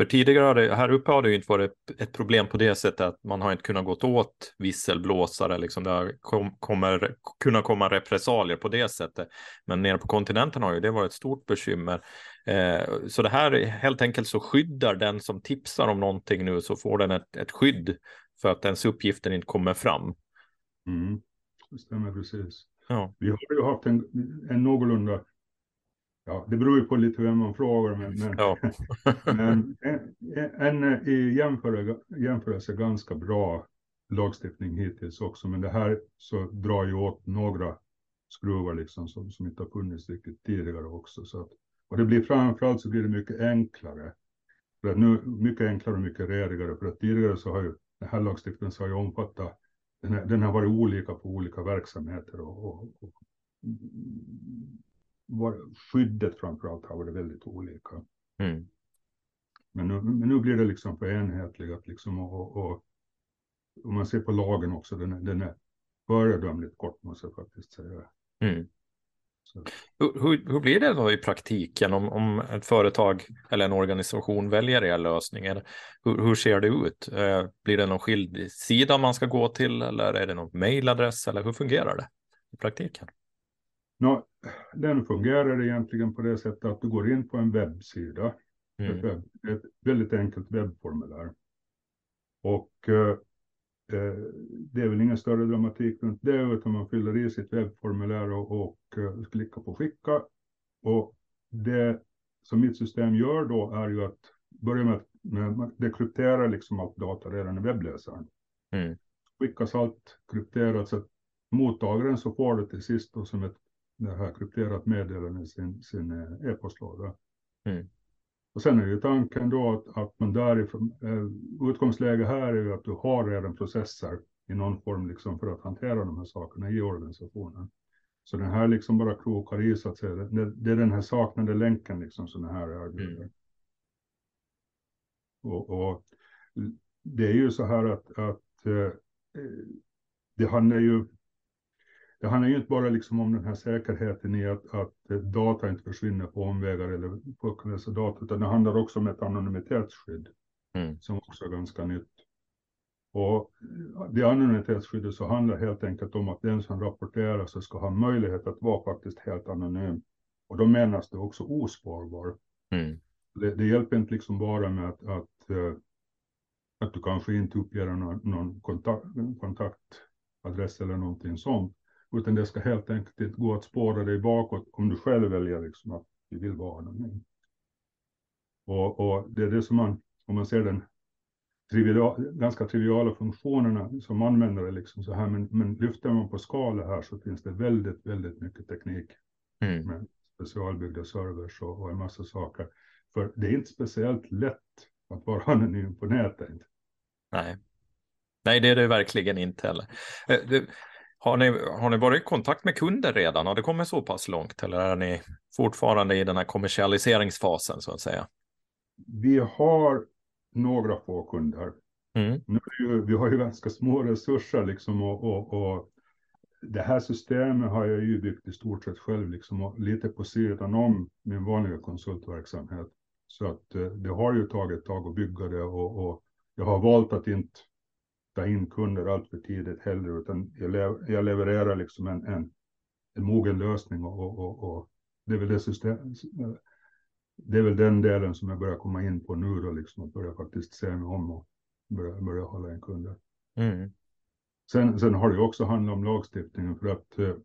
[SPEAKER 2] För tidigare har det, här uppe har det ju inte varit ett problem på det sättet att man har inte kunnat gå åt visselblåsare, liksom det har kom, kommer kunna komma repressalier på det sättet. Men nere på kontinenten har ju det varit ett stort bekymmer. Eh, så det här helt enkelt så skyddar den som tipsar om någonting nu så får den ett, ett skydd för att ens uppgifter inte kommer fram.
[SPEAKER 3] Mm, det stämmer precis. Ja. Vi har ju haft en, en någorlunda Ja, det beror ju på lite vem man frågar, men, men, ja. men en, en, i jämförelse ganska bra lagstiftning hittills också, men det här så drar ju åt några skruvar liksom som, som inte har funnits riktigt tidigare också. Så att, och det blir framförallt så blir det mycket enklare. För nu, mycket enklare och mycket redigare, för att tidigare så har ju den här lagstiftningen så har ju omfattat, den, här, den har varit olika på olika verksamheter och, och, och skyddet framförallt har varit väldigt olika. Mm. Men, nu, men nu blir det liksom för enhetligat liksom och, och, om man ser på lagen också, den är, den är föredömligt kort måste jag faktiskt säga. Mm.
[SPEAKER 2] Hur, hur, hur, blir det då i praktiken om, om ett företag eller en organisation väljer er lösning? Hur, hur ser det ut? Eh, blir det någon skild sida man ska gå till eller är det någon mejladress eller hur fungerar det i praktiken?
[SPEAKER 3] No, den fungerar egentligen på det sättet att du går in på en webbsida. Mm. Ett, webb, ett väldigt enkelt webbformulär. Och eh, eh, det är väl ingen större dramatik runt det, utan man fyller i sitt webbformulär och, och uh, klickar på skicka. Och det som mitt system gör då är ju att börja med att det krypterar liksom allt data redan i webbläsaren. Mm. Skickas allt krypterat så att mottagaren så får det till sist då som ett det här krypterat meddelande i sin, sin eh, e-postlåda. Mm. Och sen är ju tanken då att, att man därifrån, eh, utgångsläge här är ju att du har redan processer i någon form liksom för att hantera de här sakerna i organisationen. Så den här liksom bara krokar i så att säga, det, det är den här saknade länken liksom som det här erbjuder. Mm. Och, och, det är ju så här att, att eh, det handlar ju det handlar ju inte bara liksom om den här säkerheten i att, att data inte försvinner på omvägar eller på data, utan det handlar också om ett anonymitetsskydd mm. som också är ganska nytt. Och det anonymitetsskyddet så handlar helt enkelt om att den som rapporterar så ska ha möjlighet att vara faktiskt helt anonym. Och då menas det också ospårbar. Mm. Det, det, hjälper inte liksom bara med att, att, eh, att du kanske inte uppger någon, någon kontakt, kontaktadress eller någonting sånt, utan det ska helt enkelt inte gå att spåra dig bakåt om du själv väljer liksom att du vill vara anonym. Och, och det är det som man, om man ser den trivial, ganska triviala funktionerna som användare liksom så här, men, men lyfter man på skala här så finns det väldigt, väldigt mycket teknik mm. med specialbyggda servers och, och en massa saker. För det är inte speciellt lätt att vara anonym på nätet.
[SPEAKER 2] Nej. Nej, det är det verkligen inte heller. Har ni, har ni varit i kontakt med kunder redan? Har det kommit så pass långt eller är ni fortfarande i den här kommersialiseringsfasen så att säga?
[SPEAKER 3] Vi har några få kunder. Mm. Nu vi har ju ganska små resurser liksom och, och, och, det här systemet har jag ju byggt i stort sett själv liksom och lite på sidan om min vanliga konsultverksamhet. Så att eh, det har ju tagit ett tag att bygga det och, och jag har valt att inte ta in kunder allt för tidigt heller, utan jag, lev, jag levererar liksom en, en, en mogen lösning och, och, och, och det är väl det system, det är väl den delen som jag börjar komma in på nu då, liksom att börja faktiskt se mig om och börja, börja hålla en kunder. Mm. Sen, sen har det också handlat om lagstiftningen för att uh,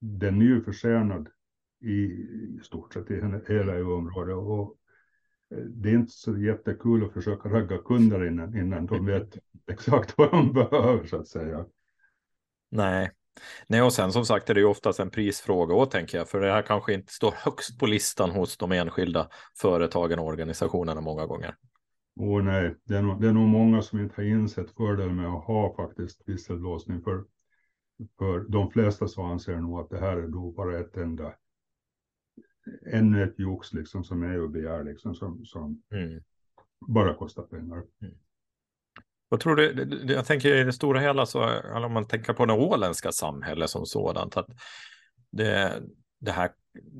[SPEAKER 3] den är ju försenad i, i stort sett i hela EU-området och eh, det är inte så jättekul att försöka ragga kunder innan, innan de vet exakt vad de behöver så att säga.
[SPEAKER 2] Nej, Nej, och sen som sagt är det ju oftast en prisfråga också, tänker jag, för det här kanske inte står högst på listan hos de enskilda företagen och organisationerna många gånger.
[SPEAKER 3] Åh nej, det är, nog, det är nog många som inte har insett fördelen med att ha faktiskt visselblåsning, för, för de flesta så anser nog att det här är då bara ett enda, ännu ett jox liksom som EU begär, liksom som, som mm. bara kostar pengar. Mm.
[SPEAKER 2] Vad tror du, jag tänker i det stora hela så, om man tänker på det åländska samhället som sådant, att det, det här,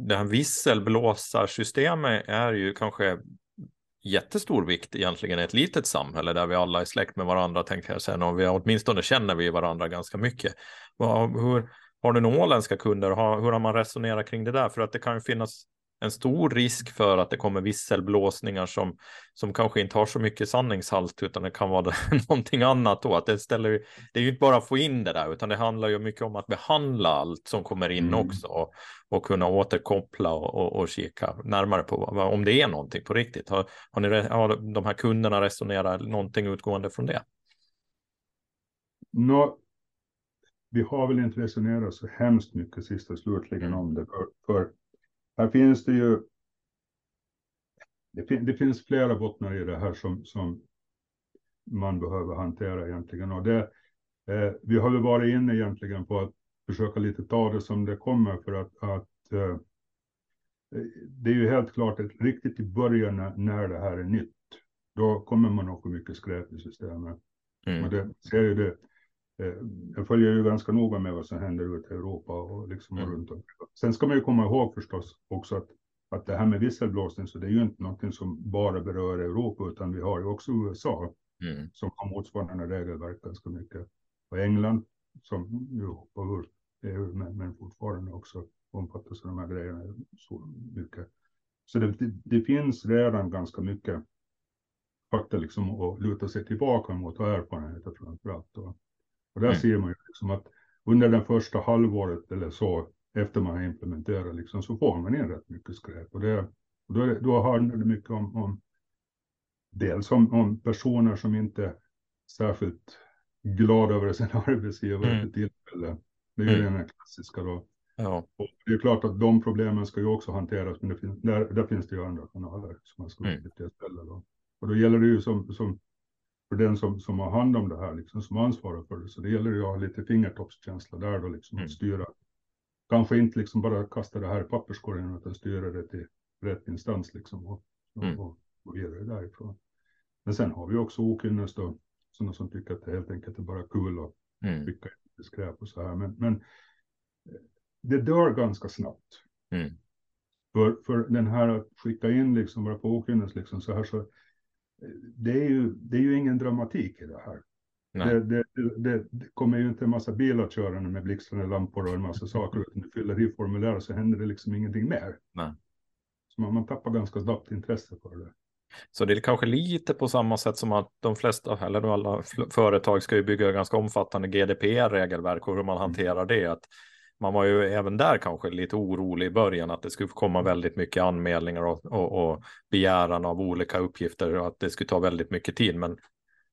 [SPEAKER 2] det här visselblåsarsystemet är ju kanske jättestor vikt egentligen i ett litet samhälle där vi alla är släkt med varandra, tänker jag sen, och vi åtminstone känner vi varandra ganska mycket. Hur, har du några åländska kunder? Hur har man resonerat kring det där? För att det kan ju finnas en stor risk för att det kommer visselblåsningar som, som kanske inte har så mycket sanningshalt utan det kan vara någonting annat då. Att det, ställer, det är ju inte bara att få in det där utan det handlar ju mycket om att behandla allt som kommer in mm. också och, och kunna återkoppla och, och, och kika närmare på om det är någonting på riktigt. Har, har, ni, har de här kunderna resonerat någonting utgående från det?
[SPEAKER 3] No, vi har väl inte resonerat så hemskt mycket sist och slutligen mm. om det. För, för här finns det ju. Det, fin det, finns flera bottnar i det här som, som man behöver hantera egentligen. Och det, eh, vi har väl varit inne egentligen på att försöka lite ta det som det kommer för att, att eh, det är ju helt klart att riktigt i början när, när det här är nytt, då kommer man att få mycket skräp i systemet. Mm. Och det ser ju det jag följer ju ganska noga med vad som händer ute i Europa och liksom mm. runt om. Sen ska man ju komma ihåg förstås också att, att det här med visselblåsning, så det är ju inte någonting som bara berör Europa, utan vi har ju också USA mm. som har motsvarande regelverk ganska mycket. Och England som ju hoppar ur EU, men, men fortfarande också omfattas av de här grejerna så mycket. Så det, det, det finns redan ganska mycket fakta liksom att luta sig tillbaka mot och erfarenheter framför allt. Och, och där mm. ser man ju liksom att under den första halvåret eller så efter man har implementerat liksom, så får man in rätt mycket skräp. Och, det, och då, då handlar det mycket om, om dels om, om, personer som inte är särskilt glada över sin arbetsgivare mm. för tillfället. Det är ju mm. den klassiska då. Ja. Och det är klart att de problemen ska ju också hanteras, men det finns, där, där finns det ju andra kanaler som man ska mm. ställa då. Och då gäller det ju som, som för den som, som har hand om det här, liksom, som ansvarar för det. Så det gäller ju att ha lite fingertoppskänsla där då, liksom, mm. att styra. Kanske inte liksom bara kasta det här i papperskorgen, utan styra det till rätt instans liksom, och, mm. och, och vidare därifrån. Men sen har vi också Okynnest då, sådana som tycker att det helt enkelt är bara kul att
[SPEAKER 2] Mm.
[SPEAKER 3] skicka in skräp och så här. Men, men eh, det dör ganska snabbt.
[SPEAKER 2] Mm.
[SPEAKER 3] För, för den här att skicka in liksom bara på okynnes liksom så här så. Det är, ju, det är ju ingen dramatik i det här. Det, det, det, det kommer ju inte en massa bilar körande med blixtrande lampor och en massa saker. Utan du fyller i formulär och så händer det liksom ingenting mer.
[SPEAKER 2] Nej.
[SPEAKER 3] Så man, man tappar ganska snabbt intresse för det.
[SPEAKER 2] Så det är kanske lite på samma sätt som att de flesta, eller alla företag ska ju bygga ganska omfattande GDPR-regelverk och hur man hanterar det. Att man var ju även där kanske lite orolig i början att det skulle komma väldigt mycket anmälningar och, och, och begäran av olika uppgifter och att det skulle ta väldigt mycket tid. Men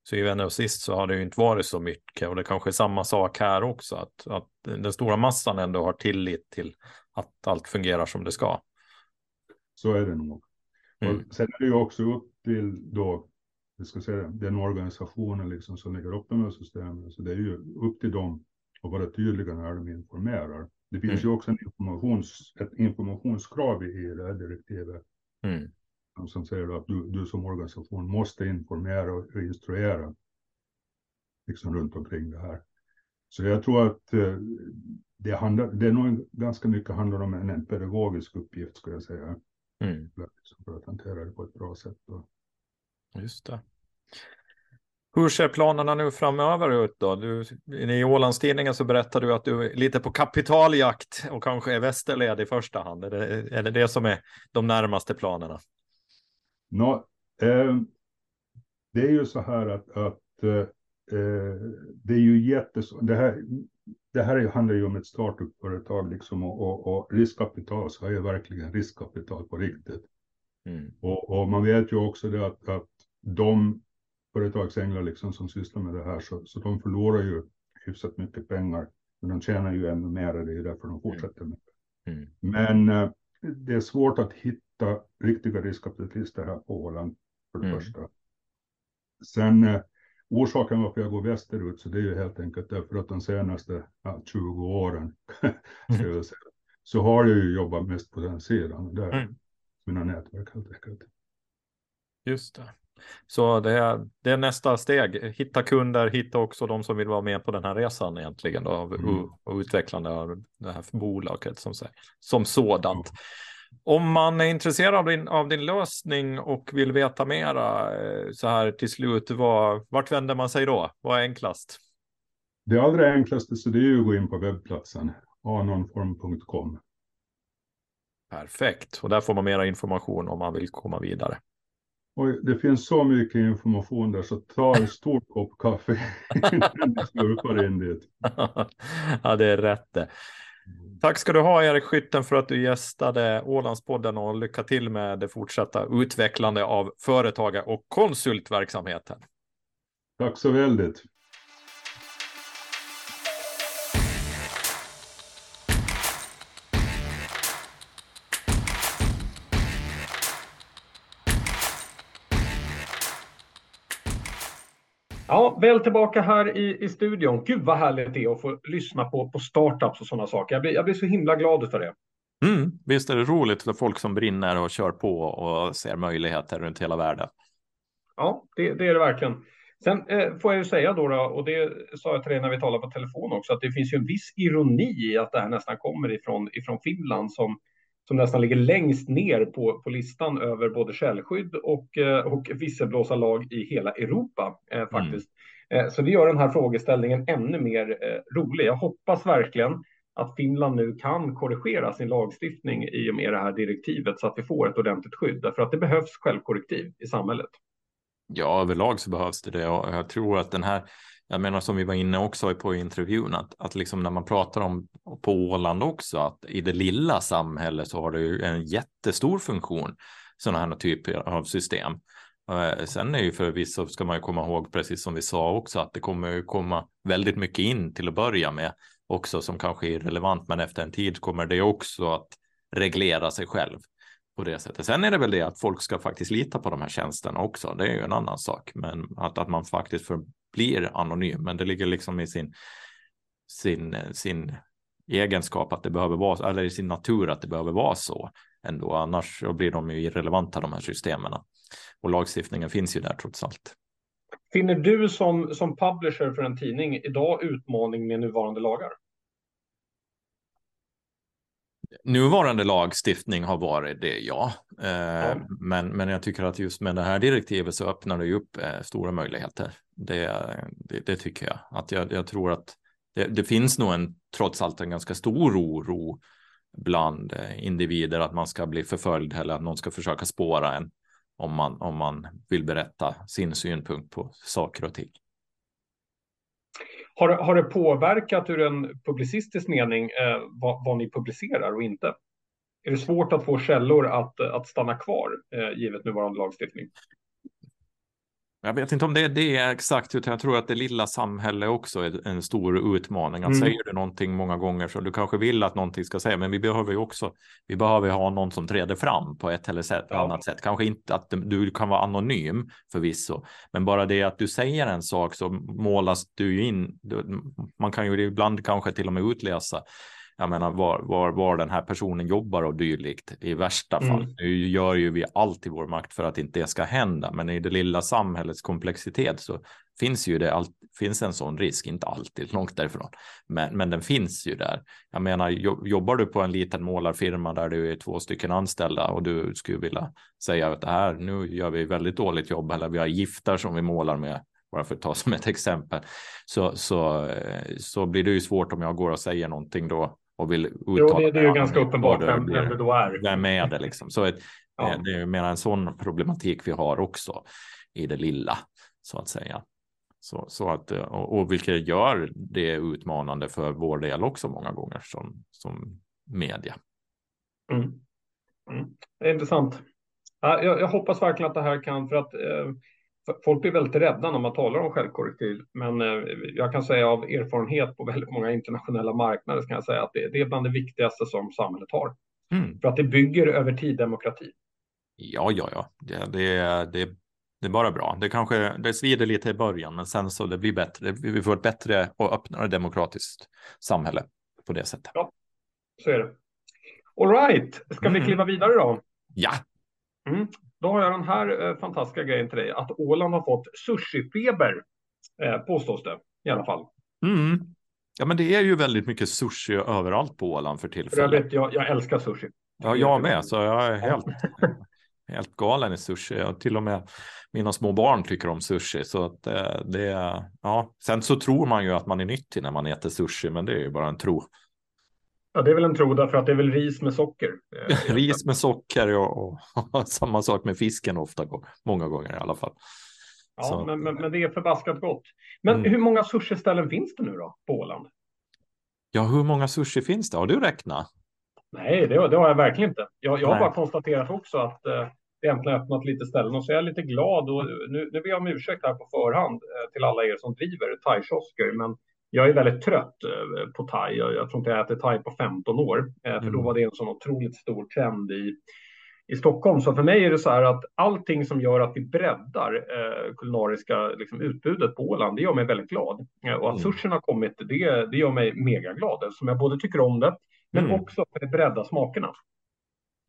[SPEAKER 2] så i och sist så har det ju inte varit så mycket och det kanske är samma sak här också. Att, att den stora massan ändå har tillit till att allt fungerar som det ska.
[SPEAKER 3] Så är det nog.
[SPEAKER 2] Mm.
[SPEAKER 3] Och sen är det ju också upp till då, vi ska säga, den organisationen liksom som lägger upp de här systemen. Så det är ju upp till dem att vara tydliga när de informerar. Det finns
[SPEAKER 2] Mm.
[SPEAKER 3] ju också en informations, ett informationskrav i det här direktivet
[SPEAKER 2] Mm.
[SPEAKER 3] som säger att du, du som organisation måste informera och instruera liksom runt omkring det här. Så jag tror att eh, det, handlar, det är nog ganska mycket handlar om en, en pedagogisk uppgift skulle jag säga.
[SPEAKER 2] Mm.
[SPEAKER 3] För att- liksom för att hantera det på ett bra sätt. Och,
[SPEAKER 2] Just det. Hur ser planerna nu framöver ut då? Du, I Ålandstidningen så berättar du att du är lite på kapitaljakt och kanske är västerled i första hand. Är det, är det det som är de närmaste planerna?
[SPEAKER 3] Nå, eh, det är ju så här att, att eh, eh, det är ju jättes... Det här, det här är- handlar ju om ett startup-företag liksom och, och, och riskkapital så är ju verkligen riskkapital på riktigt.
[SPEAKER 2] Mm.
[SPEAKER 3] Och, och man vet ju också det att, att de företagsänglar liksom som sysslar med det här så, så de förlorar ju hyfsat mycket pengar. Men de tjänar ju ännu mer, det är ju därför de fortsätter med det.
[SPEAKER 2] Mm.
[SPEAKER 3] Men eh, det är svårt att hitta riktiga riskkapitalister här på Åland för det
[SPEAKER 2] Mm.
[SPEAKER 3] första. Sen eh, orsaken varför jag går västerut så det är ju helt enkelt därför att de senaste ja, 20 åren säga, så har jag ju jobbat mest på den sidan. och Där är
[SPEAKER 2] Mm.
[SPEAKER 3] mina nätverk helt enkelt.
[SPEAKER 2] Just det. Så det är, det är nästa steg. Hitta kunder, hitta också de som vill vara med på den här resan egentligen då, av,
[SPEAKER 3] Mm.
[SPEAKER 2] och, utvecklande av det här bolaget som, som sådant. Om man är intresserad av din, av din lösning och vill veta mera eh, så här till slut, vad, vart vänder man sig då? Vad är enklast?
[SPEAKER 3] Det allra enklaste så det är ju att gå in på webbplatsen anonform.com.
[SPEAKER 2] Perfekt, och där får man mera information om man vill komma vidare.
[SPEAKER 3] Och det finns så mycket information där så ta en stor kopp kaffe innan du slurpar in dit.
[SPEAKER 2] ja, det är rätt det. Tack ska du ha Erik Skytten för att du gästade Ålandspodden och lycka till med det fortsatta utvecklande av företagar och konsultverksamheten.
[SPEAKER 3] Tack så väldigt.
[SPEAKER 1] Ja, väl tillbaka här i, i studion. Gud vad härligt det är att få lyssna på, på startups och sådana saker. Jag blir, jag blir så himla glad för det.
[SPEAKER 2] Mm, visst är det roligt för folk som brinner och kör på och ser möjligheter runt hela världen.
[SPEAKER 1] Ja, det, det är det verkligen. Sen eh, får jag ju säga då, då, och det sa jag till dig när vi talade på telefon också, att det finns ju en viss ironi i att det här nästan kommer ifrån, ifrån Finland som, som nästan ligger längst ner på, på listan över både källskydd och, eh, och visselblåsarlag i hela Europa eh, faktiskt. Eh, så det gör den här frågeställningen ännu mer eh, rolig. Jag hoppas verkligen att Finland nu kan korrigera sin lagstiftning i och med det här direktivet så att vi får ett ordentligt skydd. Därför att det behövs självkorrektiv i samhället.
[SPEAKER 2] Ja, överlag så behövs det det och jag tror att den här, jag menar som vi var inne också på intervjun, att, att liksom när man pratar om på Åland också, att i det lilla samhället så har det ju en jättestor funktion, sådana här typer av system. Eh, sen är ju förvisso, ska man ju komma ihåg, precis som vi sa också, att det kommer ju komma väldigt mycket in till att börja med också som kanske är relevant, men efter en tid kommer det också att reglera sig själv på det sättet. Sen är det väl det att folk ska faktiskt lita på de här tjänsterna också. Det är ju en annan sak, men att, att man faktiskt förblir anonym. Men det ligger liksom i sin, sin, sin egenskap att det behöver vara, eller i sin natur att det behöver vara så ändå. Annars så blir de ju irrelevanta de här systemen. Och lagstiftningen finns ju där trots allt.
[SPEAKER 1] Finner du som, som publisher för en tidning idag utmaning med nuvarande lagar?
[SPEAKER 2] Nuvarande lagstiftning har varit det, ja. Eh,
[SPEAKER 1] ja.
[SPEAKER 2] Men, men jag tycker att just med det här direktivet så öppnar det ju upp eh, stora möjligheter. Det, det, det, tycker jag. Att jag, jag tror att det, det, finns nog en, trots allt en ganska stor oro bland eh, individer att man ska bli förföljd eller att någon ska försöka spåra en om man, om man vill berätta sin synpunkt på saker och ting.
[SPEAKER 1] Har, har det påverkat ur en publicistisk mening eh, vad, vad, ni publicerar och inte? Är det svårt att få källor att, att stanna kvar eh, givet nuvarande lagstiftning?
[SPEAKER 2] Jag vet inte om det är det exakt, utan jag tror att det lilla samhälle också är en stor utmaning. Att mm. säger du någonting många gånger så du kanske vill att någonting ska säga, men vi behöver ju också, vi behöver ha någon som träder fram på ett eller sätt, ja. annat sätt. Kanske inte att du kan vara anonym förvisso, men bara det att du säger en sak så målas du in. Man kan ju ibland kanske till och med utläsa jag menar var, var, var den här personen jobbar och dylikt i värsta fall. Mm. Nu gör ju vi allt i vår makt för att inte det ska hända, men i det lilla samhällets komplexitet så finns ju det, all, finns en sån risk, inte alltid, långt därifrån, men, men den finns ju där. Jag menar, jobbar du på en liten målarfirma där du är två stycken anställda och du skulle vilja säga att det här, nu gör vi väldigt dåligt jobb, eller vi har giftar som vi målar med, bara för att ta som ett exempel, så, så, så blir det ju svårt om jag går och säger någonting då och vill uttala
[SPEAKER 1] jo, det, det är ju ganska uppenbart vem, vem det då är.
[SPEAKER 2] Vem är det liksom? Så ett, ja. det är mer en sån problematik vi har också i det lilla så att säga. Så, så att, och, och vilket gör det utmanande för vår del också många gånger som, som media.
[SPEAKER 1] Mm. Mm. Det är intressant. Jag, jag, hoppas verkligen att det här kan, för att eh, Folk blir väldigt rädda när man talar om självkorrektiv, men eh, jag kan säga av erfarenhet på väldigt många internationella marknader kan jag säga att det, är bland det viktigaste som samhället har. Mm. För att det bygger över tid demokrati.
[SPEAKER 2] Ja, ja, ja, det, det, det, det är bara bra. Det kanske det svider lite i början, men sen så det blir bättre. Vi får ett bättre och öppnare demokratiskt samhälle på det sättet.
[SPEAKER 1] Ja, så är det. All right, ska mm. vi kliva vidare då?
[SPEAKER 2] Ja.
[SPEAKER 1] Mm. Då har jag den här eh, fantastiska grejen till dig, att Åland har fått sushifeber, eh, påstås det i alla fall.
[SPEAKER 2] Mm. Ja, men det är ju väldigt mycket sushi överallt på Åland för tillfället.
[SPEAKER 1] Jag, vet, jag, jag älskar sushi.
[SPEAKER 2] Ja, jag med, så jag är helt, helt galen i sushi. Jag, till och med mina små barn tycker om sushi. Så att eh, det, ja. Sen så tror man ju att man är nyttig när man äter sushi, men det är ju bara en tro.
[SPEAKER 1] Ja, det är väl en tro därför att det är väl ris med socker.
[SPEAKER 2] Eh, ris med socker och, och, samma sak med fisken ofta, många gånger i alla fall.
[SPEAKER 1] Ja, men, men, men, det är förbaskat gott. Men mm. hur många sushi-ställen finns det nu då på Åland?
[SPEAKER 2] Ja, hur många sushi finns det? Har du räknat?
[SPEAKER 1] Nej, det, det har jag verkligen inte. Jag, jag har bara konstaterat också att eh, det äntligen öppnat lite ställen och så är jag lite glad och nu, nu ber jag om ursäkt här på förhand eh, till alla er som driver thai-kiosker, men jag är väldigt trött eh, på thai. Jag, jag tror inte jag ätit thai på 15 år, eh, för mm. då var det en sån otroligt stor trend i, i Stockholm. Så för mig är det så här att allting som gör att vi breddar eh, kulinariska liksom, utbudet på Åland, det gör mig väldigt glad. Eh, och att mm. sushin har kommit, det, det gör mig mega glad, som jag både tycker om det, men mm. också för att bredda smakerna.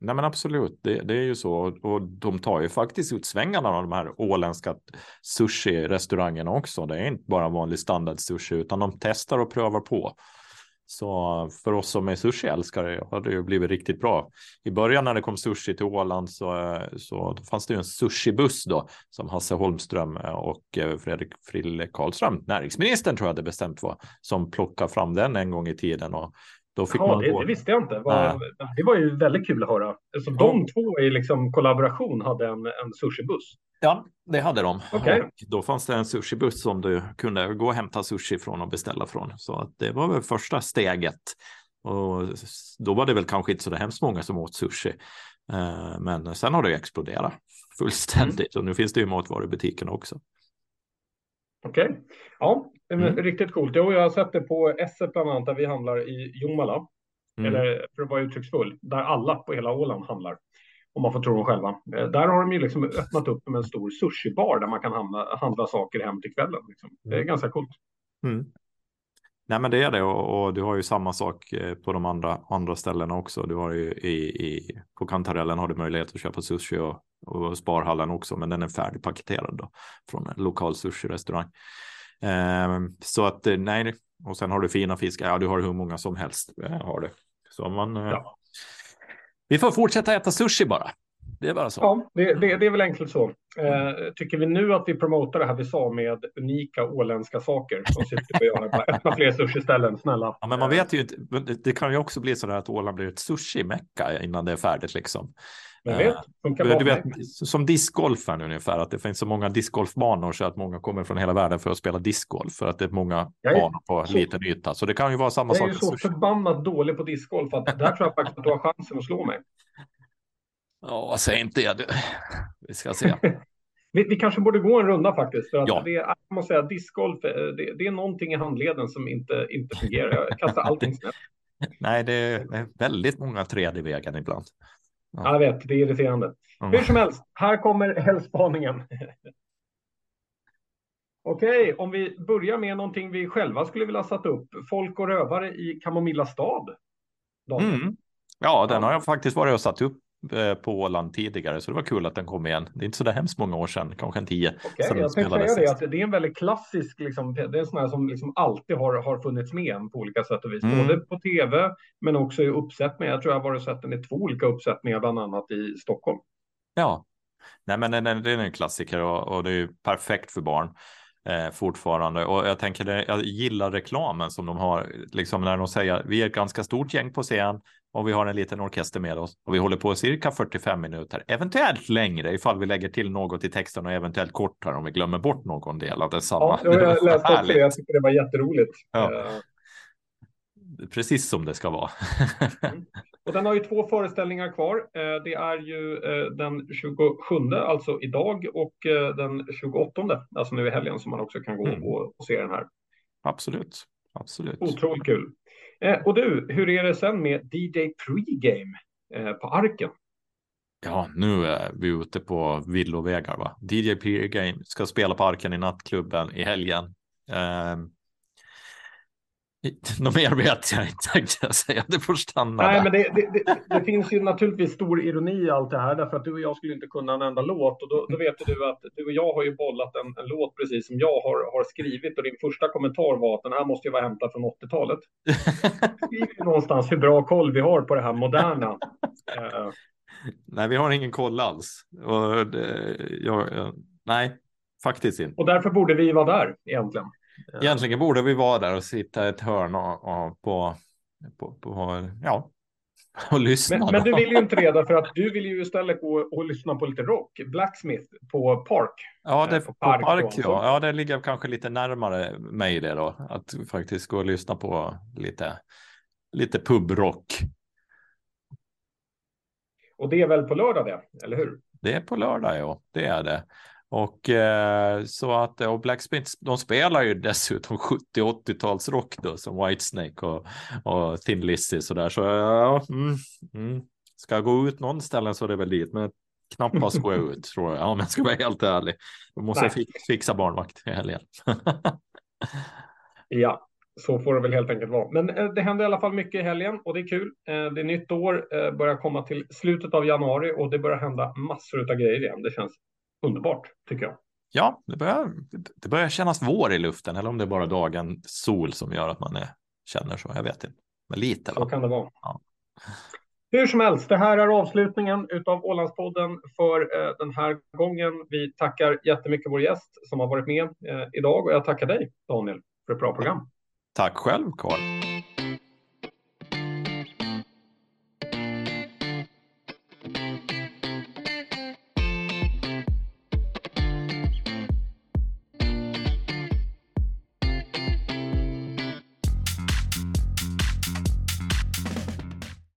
[SPEAKER 2] Nej men absolut, det, det, är ju så. Och de tar ju faktiskt ut svängarna av de här åländska sushi-restaurangerna också. Det är inte bara vanlig standard sushi, utan de testar och prövar på. Så för oss som är sushi-älskare har det ju blivit riktigt bra. I början när det kom sushi till Åland så, så fanns det ju en sushibuss då som Hasse Holmström och Fredrik Frille Karlström, näringsministern tror jag det bestämt var, som plockade fram den en gång i tiden och
[SPEAKER 1] då fick ja, man det, det, visste jag inte. Var, det var ju väldigt kul att höra. Alltså, ja. De två i liksom kollaboration hade en, en sushibuss.
[SPEAKER 2] Ja, det hade de.
[SPEAKER 1] Okay.
[SPEAKER 2] Och då fanns det en sushibuss som du kunde gå och hämta sushi från och beställa från. Så det var väl första steget. Och då var det väl kanske inte så hemskt många som åt sushi. Eh, men sen har det exploderat fullständigt mm. och nu finns det ju matvarubutiken också.
[SPEAKER 1] Okej, okay. ja, mm. riktigt coolt. Jag har sett det på Esset bland annat där vi handlar i Jomala. Mm. Eller för att vara uttrycksfull, där alla på hela Åland handlar. Om man får tro dem själva. Eh, där har de ju liksom öppnat upp med en stor sushibar där man kan handla, handla saker hem till kvällen. Liksom. Det är mm. ganska coolt.
[SPEAKER 2] Mm. Nej men det är det och, och, du har ju samma sak eh, på de andra, andra ställena också. Du har ju i, i, på Kantarellen har du möjlighet att köpa sushi och, och Sparhallen också, men den är färdigpaketerad då från en lokal sushi-restaurang. Eh, så att nej, och sen har du fina fiskar. Ja, du har hur många som helst. Har du. Så man. Ja. Vi får fortsätta äta sushi bara. Det är bara så.
[SPEAKER 1] Ja, det, det, det är väl enkelt så. Eh, tycker vi nu att vi promotar det här vi sa med unika åländska saker som sitter på göra, bara öppna fler sushi-ställen, snälla.
[SPEAKER 2] Ja, men man vet ju inte. Det kan ju också bli så där att Åland blir ett sushi-mecka innan det är färdigt liksom.
[SPEAKER 1] Vet,
[SPEAKER 2] eh, du vet, som discgolfen ungefär, att det finns så många discgolfbanor så att många kommer från hela världen för att spela discgolf för att det är många är banor på så, liten yta. Så det kan ju vara samma sak.
[SPEAKER 1] Jag är ju så förbannat dålig på discgolf att där tror jag faktiskt att du har chansen att slå mig.
[SPEAKER 2] Ja, säg inte det. Vi ska se.
[SPEAKER 1] vi, vi, kanske borde gå en runda faktiskt. För att ja. det, jag måste säga, discgolf, eh, det, det, är någonting i handleden som inte, inte fungerar. Jag kastar allting snett.
[SPEAKER 2] Nej, det är väldigt många tredje vägen ibland.
[SPEAKER 1] Ja. Jag vet, det är irriterande. Mm. Hur som helst, här kommer helgspaningen. Okej, om vi börjar med någonting vi själva skulle vilja sätta upp. Folk och rövare i Kamomilla stad.
[SPEAKER 2] Mm. Ja, den har jag faktiskt varit och satt upp på Åland tidigare, så det var kul att den kom igen. Det är inte så där hemskt många år sedan, kanske en tio.
[SPEAKER 1] Okay, jag tänkte säga det, att det är en väldigt klassisk, liksom, det är en sån här som liksom alltid har, har funnits med på olika sätt och vis, mm. både på tv men också i uppsättningar. Jag tror jag har varit sett den i två olika uppsättningar, bland annat i Stockholm.
[SPEAKER 2] Ja, nej men den, den är en klassiker och, och det är perfekt för barn eh, fortfarande. Och jag tänker, jag gillar reklamen som de har, liksom när de säger vi är ett ganska stort gäng på scen och vi har en liten orkester med oss och vi håller på cirka 45 minuter, eventuellt längre ifall vi lägger till något i texten och eventuellt kortare om vi glömmer bort någon del av detsamma.
[SPEAKER 1] Ja, jag läste också det. Jag tycker det var jätteroligt. Ja. Uh...
[SPEAKER 2] Precis som det ska vara.
[SPEAKER 1] mm. Och den har ju två föreställningar kvar. Eh, det är ju eh, den 27, alltså idag, och den 28, alltså nu i helgen, som man också kan gå mm. och se den här.
[SPEAKER 2] Absolut, absolut.
[SPEAKER 1] Otroligt kul. Eh, och du, hur är det sen med DJ Pregame eh, på Arken?
[SPEAKER 2] Ja, nu är vi ute på villovägar. Va? DJ Pregame ska spela på Arken i nattklubben i helgen. Eh, något mer vet jag inte, tänkte jag säga. Det får stanna
[SPEAKER 1] Nej, där. men det, det, det, det, finns ju naturligtvis stor ironi i allt det här, därför att du och jag skulle inte kunna en enda låt. Och då, då vet du att du och jag har ju bollat en, en, låt precis som jag har, har skrivit. Och din första kommentar var att den här måste ju vara hämtad från 80-talet. Skriver någonstans hur bra koll vi har på det här moderna. uh.
[SPEAKER 2] Nej, vi har ingen koll alls. Och jag, nej, faktiskt inte.
[SPEAKER 1] Och därför borde vi vara där egentligen.
[SPEAKER 2] Egentligen borde vi vara där och sitta i ett hörn och, och på, på, på, ja, och lyssna.
[SPEAKER 1] Men, men, du vill ju inte det, för att du vill ju istället gå och lyssna på lite rock. Blacksmith på Park.
[SPEAKER 2] Ja, det, på Park, på park ja. ja, det ligger kanske lite närmare mig det då. Att faktiskt gå och lyssna på lite, lite pubrock.
[SPEAKER 1] Och det är väl på lördag det, eller hur?
[SPEAKER 2] Det är på lördag, ja. Det är det. Och eh, så att och Blacksmith, de spelar ju dessutom 70-80-talsrock då som Whitesnake och, och Thin Lizzy så där. Så ja, mm, mm. ska jag gå ut någon ställen så är det väl dit, men knappast gå ut tror jag. Om jag ska vara helt ärlig. Då måste Nej. jag fixa barnvakt i helgen.
[SPEAKER 1] ja, så får det väl helt enkelt vara. Men eh, det händer i alla fall mycket i helgen och det är kul. Eh, det är nytt år, eh, börjar komma till slutet av januari och det börjar hända massor av grejer igen. Det känns underbart tycker jag.
[SPEAKER 2] Ja, det börjar, det börjar kännas vår i luften eller om det är bara dagen sol som gör att man är, känner så. Jag vet inte, men lite.
[SPEAKER 1] Så va? kan det vara. Ja. Hur som helst, det här är avslutningen av Ålandspodden för eh, den här gången. Vi tackar jättemycket vår gäst som har varit med eh, idag och jag tackar dig Daniel för ett bra program.
[SPEAKER 2] Tack själv Carl.